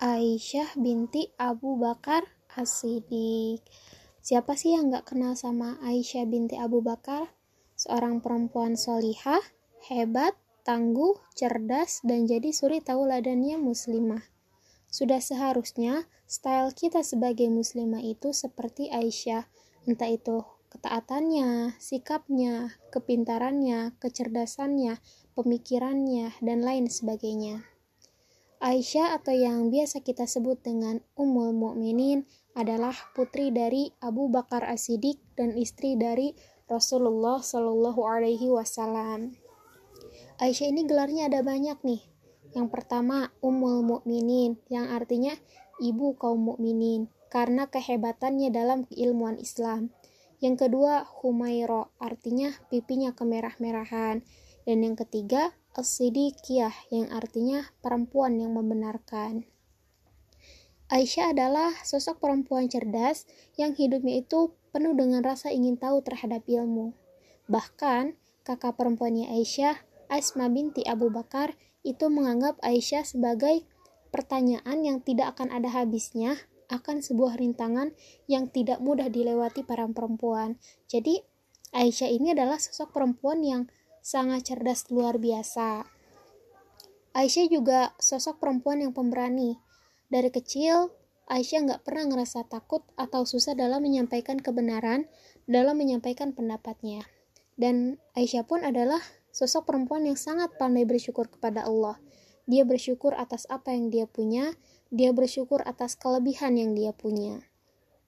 Aisyah binti Abu Bakar As-Siddiq. Siapa sih yang gak kenal sama Aisyah binti Abu Bakar? Seorang perempuan solihah, hebat, tangguh, cerdas, dan jadi suri tauladannya muslimah. Sudah seharusnya style kita sebagai muslimah itu seperti Aisyah, entah itu ketaatannya, sikapnya, kepintarannya, kecerdasannya, pemikirannya, dan lain sebagainya. Aisyah atau yang biasa kita sebut dengan Ummul Mukminin adalah putri dari Abu Bakar As-Siddiq dan istri dari Rasulullah Shallallahu Alaihi Wasallam. Aisyah ini gelarnya ada banyak nih. Yang pertama Ummul Mukminin yang artinya ibu kaum mukminin karena kehebatannya dalam keilmuan Islam. Yang kedua Humairo artinya pipinya kemerah-merahan. Dan yang ketiga as-siddiqiyah yang artinya perempuan yang membenarkan. Aisyah adalah sosok perempuan cerdas yang hidupnya itu penuh dengan rasa ingin tahu terhadap ilmu. Bahkan, kakak perempuannya Aisyah, Asma binti Abu Bakar, itu menganggap Aisyah sebagai pertanyaan yang tidak akan ada habisnya akan sebuah rintangan yang tidak mudah dilewati para perempuan. Jadi, Aisyah ini adalah sosok perempuan yang sangat cerdas luar biasa. Aisyah juga sosok perempuan yang pemberani. Dari kecil, Aisyah nggak pernah ngerasa takut atau susah dalam menyampaikan kebenaran, dalam menyampaikan pendapatnya. Dan Aisyah pun adalah sosok perempuan yang sangat pandai bersyukur kepada Allah. Dia bersyukur atas apa yang dia punya, dia bersyukur atas kelebihan yang dia punya.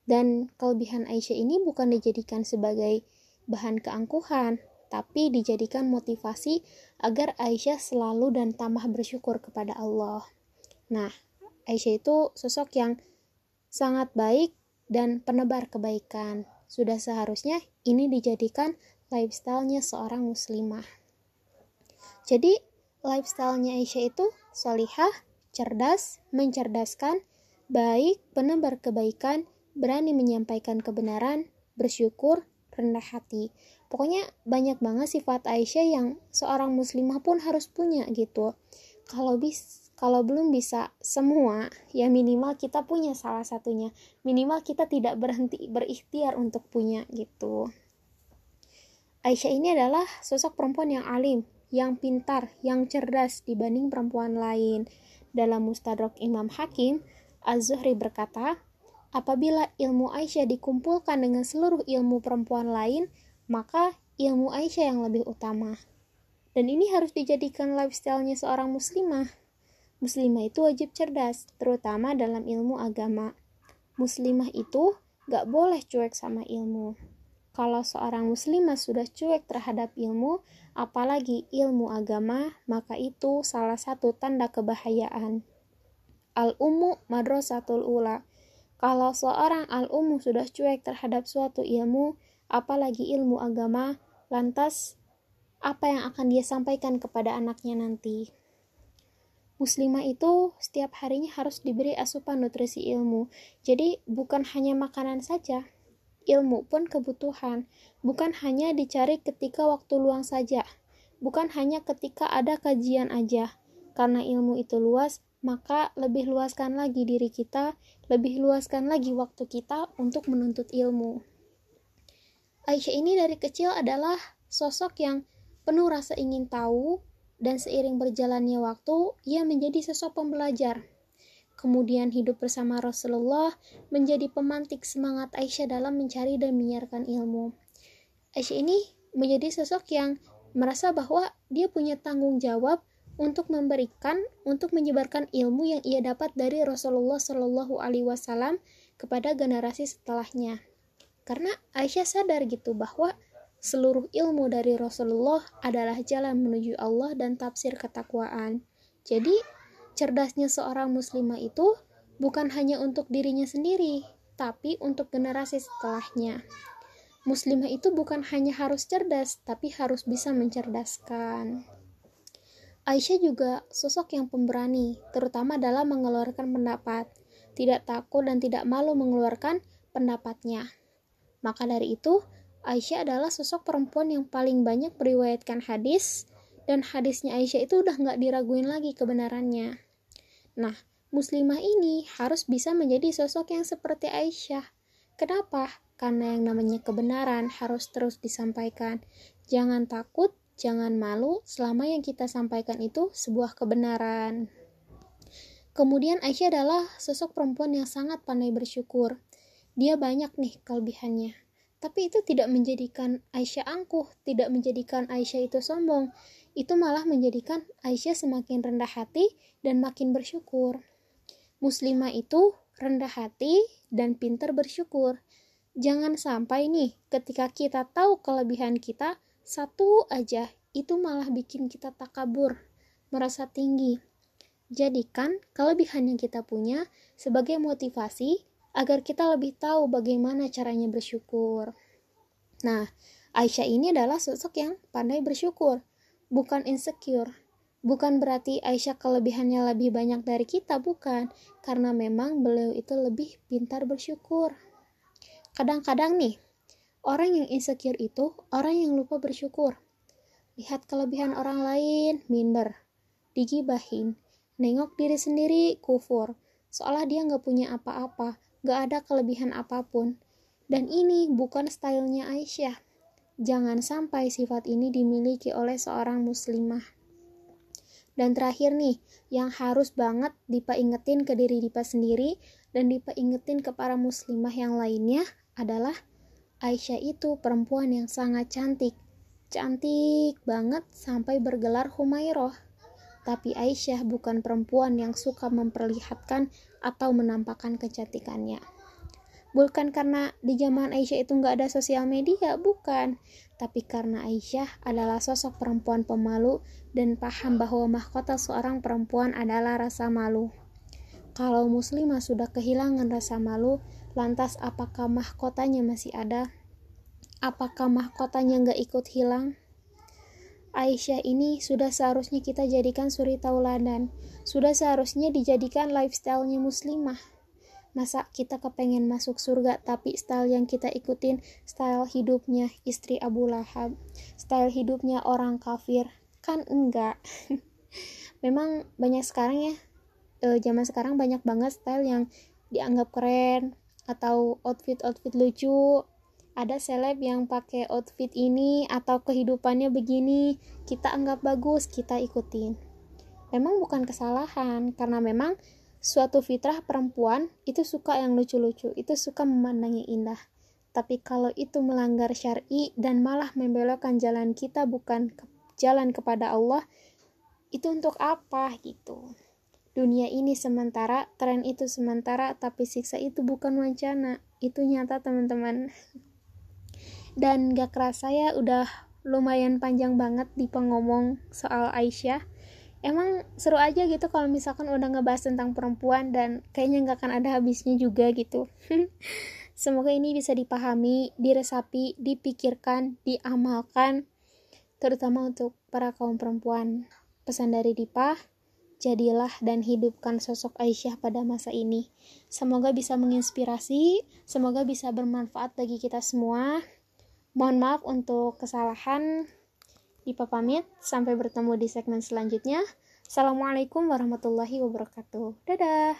Dan kelebihan Aisyah ini bukan dijadikan sebagai bahan keangkuhan, tapi dijadikan motivasi agar Aisyah selalu dan tambah bersyukur kepada Allah. Nah, Aisyah itu sosok yang sangat baik dan penebar kebaikan. Sudah seharusnya ini dijadikan lifestyle-nya seorang muslimah. Jadi, lifestyle-nya Aisyah itu solihah, cerdas, mencerdaskan, baik, penebar kebaikan, berani menyampaikan kebenaran, bersyukur, rendah hati. Pokoknya banyak banget sifat Aisyah yang seorang muslimah pun harus punya gitu. Kalau bis kalau belum bisa semua, ya minimal kita punya salah satunya. Minimal kita tidak berhenti berikhtiar untuk punya gitu. Aisyah ini adalah sosok perempuan yang alim, yang pintar, yang cerdas dibanding perempuan lain. Dalam Mustadrak Imam Hakim, Az-Zuhri berkata, Apabila ilmu Aisyah dikumpulkan dengan seluruh ilmu perempuan lain, maka ilmu Aisyah yang lebih utama. Dan ini harus dijadikan lifestyle-nya seorang muslimah. Muslimah itu wajib cerdas, terutama dalam ilmu agama. Muslimah itu gak boleh cuek sama ilmu. Kalau seorang muslimah sudah cuek terhadap ilmu, apalagi ilmu agama, maka itu salah satu tanda kebahayaan. Al-Ummu Madrasatul Ula kalau seorang al-umum sudah cuek terhadap suatu ilmu, apalagi ilmu agama, lantas apa yang akan dia sampaikan kepada anaknya nanti? Muslimah itu setiap harinya harus diberi asupan nutrisi ilmu. Jadi bukan hanya makanan saja, ilmu pun kebutuhan. Bukan hanya dicari ketika waktu luang saja. Bukan hanya ketika ada kajian aja. Karena ilmu itu luas, maka lebih luaskan lagi diri kita, lebih luaskan lagi waktu kita untuk menuntut ilmu. Aisyah ini dari kecil adalah sosok yang penuh rasa ingin tahu dan seiring berjalannya waktu, ia menjadi sosok pembelajar. Kemudian hidup bersama Rasulullah menjadi pemantik semangat Aisyah dalam mencari dan menyiarkan ilmu. Aisyah ini menjadi sosok yang merasa bahwa dia punya tanggung jawab untuk memberikan, untuk menyebarkan ilmu yang ia dapat dari Rasulullah Shallallahu Alaihi Wasallam kepada generasi setelahnya. Karena Aisyah sadar gitu bahwa seluruh ilmu dari Rasulullah adalah jalan menuju Allah dan tafsir ketakwaan. Jadi, cerdasnya seorang muslimah itu bukan hanya untuk dirinya sendiri, tapi untuk generasi setelahnya. Muslimah itu bukan hanya harus cerdas, tapi harus bisa mencerdaskan. Aisyah juga sosok yang pemberani, terutama dalam mengeluarkan pendapat, tidak takut dan tidak malu mengeluarkan pendapatnya. Maka dari itu, Aisyah adalah sosok perempuan yang paling banyak meriwayatkan hadis, dan hadisnya Aisyah itu udah nggak diraguin lagi kebenarannya. Nah, muslimah ini harus bisa menjadi sosok yang seperti Aisyah. Kenapa? Karena yang namanya kebenaran harus terus disampaikan. Jangan takut, jangan malu selama yang kita sampaikan itu sebuah kebenaran. Kemudian Aisyah adalah sosok perempuan yang sangat pandai bersyukur. Dia banyak nih kelebihannya. Tapi itu tidak menjadikan Aisyah angkuh, tidak menjadikan Aisyah itu sombong. Itu malah menjadikan Aisyah semakin rendah hati dan makin bersyukur. Muslimah itu rendah hati dan pintar bersyukur. Jangan sampai nih, ketika kita tahu kelebihan kita, satu aja itu malah bikin kita takabur, merasa tinggi. Jadikan kelebihan yang kita punya sebagai motivasi agar kita lebih tahu bagaimana caranya bersyukur. Nah, Aisyah ini adalah sosok yang pandai bersyukur, bukan insecure. Bukan berarti Aisyah kelebihannya lebih banyak dari kita, bukan. Karena memang beliau itu lebih pintar bersyukur. Kadang-kadang nih, orang yang insecure itu orang yang lupa bersyukur. Lihat kelebihan orang lain, minder. Digibahin. Nengok diri sendiri, kufur. Seolah dia nggak punya apa-apa, nggak ada kelebihan apa pun. Dan ini bukan stylenya Aisyah. Jangan sampai sifat ini dimiliki oleh seorang muslimah. Dan terakhir nih, yang harus banget Dipa ingetin ke diri Dipa sendiri dan Dipa ingetin ke para muslimah yang lainnya adalah Aisyah itu perempuan yang sangat cantik. Cantik banget sampai bergelar Humairah. Tapi Aisyah bukan perempuan yang suka memperlihatkan atau menampakkan kecantikannya. Bukan karena di zaman Aisyah itu nggak ada sosial media, bukan. Tapi karena Aisyah adalah sosok perempuan pemalu dan paham bahwa mahkota seorang perempuan adalah rasa malu. Kalau muslimah sudah kehilangan rasa malu, lantas apakah mahkotanya masih ada? Apakah mahkotanya nggak ikut hilang? Aisyah ini sudah seharusnya kita jadikan suri tauladan. Sudah seharusnya dijadikan lifestyle-nya muslimah masa kita kepengen masuk surga tapi style yang kita ikutin style hidupnya istri Abu Lahab style hidupnya orang kafir kan enggak memang banyak sekarang ya e, zaman sekarang banyak banget style yang dianggap keren atau outfit-outfit lucu ada seleb yang pakai outfit ini atau kehidupannya begini kita anggap bagus kita ikutin memang bukan kesalahan karena memang suatu fitrah perempuan itu suka yang lucu-lucu, itu suka memandangnya indah. Tapi kalau itu melanggar syar'i dan malah membelokkan jalan kita bukan ke jalan kepada Allah, itu untuk apa gitu? Dunia ini sementara, tren itu sementara, tapi siksa itu bukan wacana. Itu nyata teman-teman. Dan gak kerasa ya udah lumayan panjang banget di pengomong soal Aisyah. Emang seru aja gitu kalau misalkan udah ngebahas tentang perempuan dan kayaknya nggak akan ada habisnya juga gitu. Semoga ini bisa dipahami diresapi dipikirkan diamalkan terutama untuk para kaum perempuan. Pesan dari Dipa jadilah dan hidupkan sosok Aisyah pada masa ini. Semoga bisa menginspirasi semoga bisa bermanfaat bagi kita semua mohon maaf untuk kesalahan Dipa pamit, sampai bertemu di segmen selanjutnya. Assalamualaikum warahmatullahi wabarakatuh. Dadah!